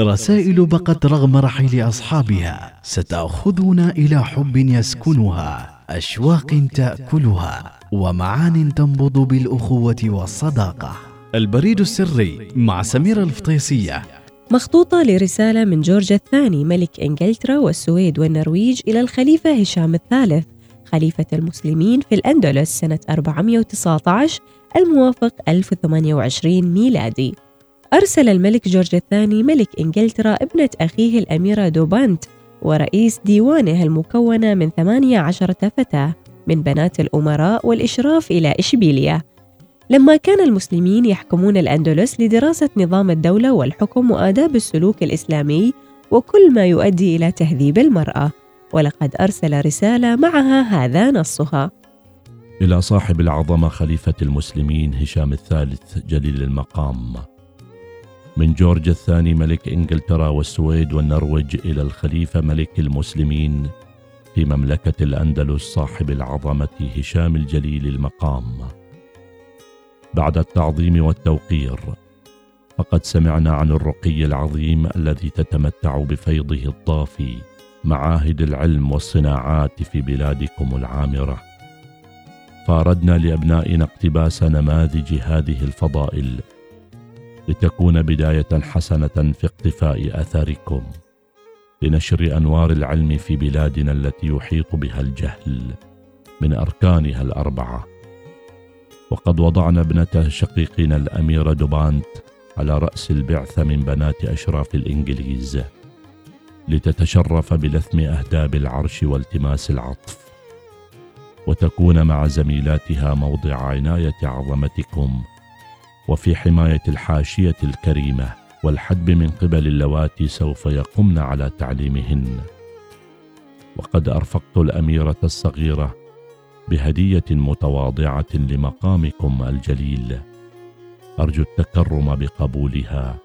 رسائل بقت رغم رحيل أصحابها ستأخذنا إلى حب يسكنها أشواق تأكلها ومعان تنبض بالأخوة والصداقة. البريد السري مع سميرة الفطيسية. مخطوطة لرسالة من جورج الثاني ملك إنجلترا والسويد والنرويج إلى الخليفة هشام الثالث خليفة المسلمين في الأندلس سنة 419 الموافق 1028 ميلادي. أرسل الملك جورج الثاني ملك إنجلترا ابنة أخيه الأميرة دوبانت ورئيس ديوانه المكونة من 18 فتاة من بنات الأمراء والإشراف إلى إشبيلية. لما كان المسلمين يحكمون الأندلس لدراسة نظام الدولة والحكم وآداب السلوك الإسلامي وكل ما يؤدي إلى تهذيب المرأة ولقد أرسل رسالة معها هذا نصها. إلى صاحب العظمة خليفة المسلمين هشام الثالث جليل المقام. من جورج الثاني ملك إنجلترا والسويد والنرويج إلى الخليفة ملك المسلمين في مملكة الأندلس صاحب العظمة هشام الجليل المقام. بعد التعظيم والتوقير فقد سمعنا عن الرقي العظيم الذي تتمتع بفيضه الضافي معاهد العلم والصناعات في بلادكم العامرة. فاردنا لأبنائنا اقتباس نماذج هذه الفضائل لتكون بداية حسنة في اقتفاء آثاركم. لنشر أنوار العلم في بلادنا التي يحيط بها الجهل من أركانها الأربعة. وقد وضعنا ابنته شقيقنا الأميرة دوبانت على رأس البعثة من بنات أشراف الإنجليز لتتشرف بلثم أهداب العرش والتماس العطف. وتكون مع زميلاتها موضع عناية عظمتكم وفي حماية الحاشية الكريمة والحدب من قبل اللواتي سوف يقمن على تعليمهن. وقد أرفقت الأميرة الصغيرة بهدية متواضعة لمقامكم الجليل. أرجو التكرم بقبولها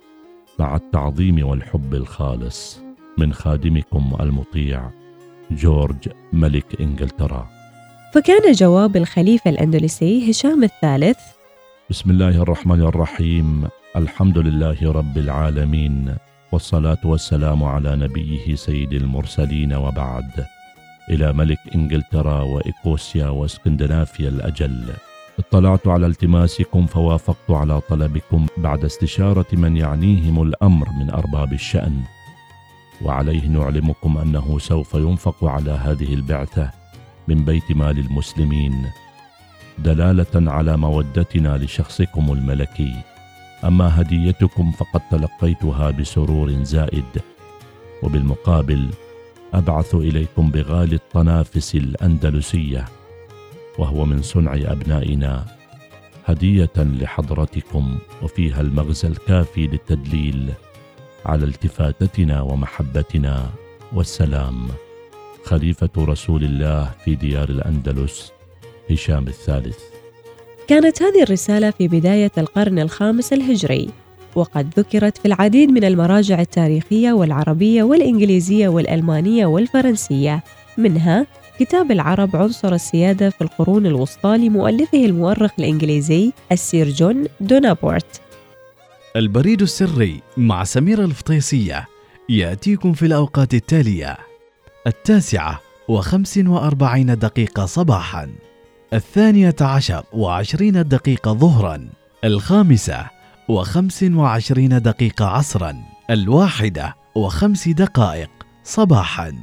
مع التعظيم والحب الخالص من خادمكم المطيع جورج ملك إنجلترا. فكان جواب الخليفة الأندلسي هشام الثالث بسم الله الرحمن الرحيم. الحمد لله رب العالمين والصلاة والسلام على نبيه سيد المرسلين وبعد. إلى ملك إنجلترا وايكوسيا وإسكندنافيا الأجل. اطلعت على التماسكم فوافقت على طلبكم بعد استشارة من يعنيهم الأمر من أرباب الشأن. وعليه نعلمكم أنه سوف ينفق على هذه البعثة من بيت مال المسلمين. دلالة على مودتنا لشخصكم الملكي. أما هديتكم فقد تلقيتها بسرور زائد. وبالمقابل أبعث إليكم بغالي الطنافس الأندلسية. وهو من صنع أبنائنا هدية لحضرتكم وفيها المغزى الكافي للتدليل على التفاتتنا ومحبتنا. والسلام. خليفة رسول الله في ديار الأندلس. هشام الثالث. كانت هذه الرسالة في بداية القرن الخامس الهجري وقد ذكرت في العديد من المراجع التاريخية والعربية والإنجليزية والألمانية والفرنسية. منها كتاب العرب عنصر السيادة في القرون الوسطى لمؤلفه المؤرخ الإنجليزي السير جون دونابورت. البريد السري مع سميرة الفطيسية يأتيكم في الأوقات التالية التاسعة وخمس وأربعين دقيقة صباحاً. الثانية عشر وعشرين دقيقة ظهرا الخامسة وخمس وعشرين دقيقة عصرا الواحدة وخمس دقائق صباحا.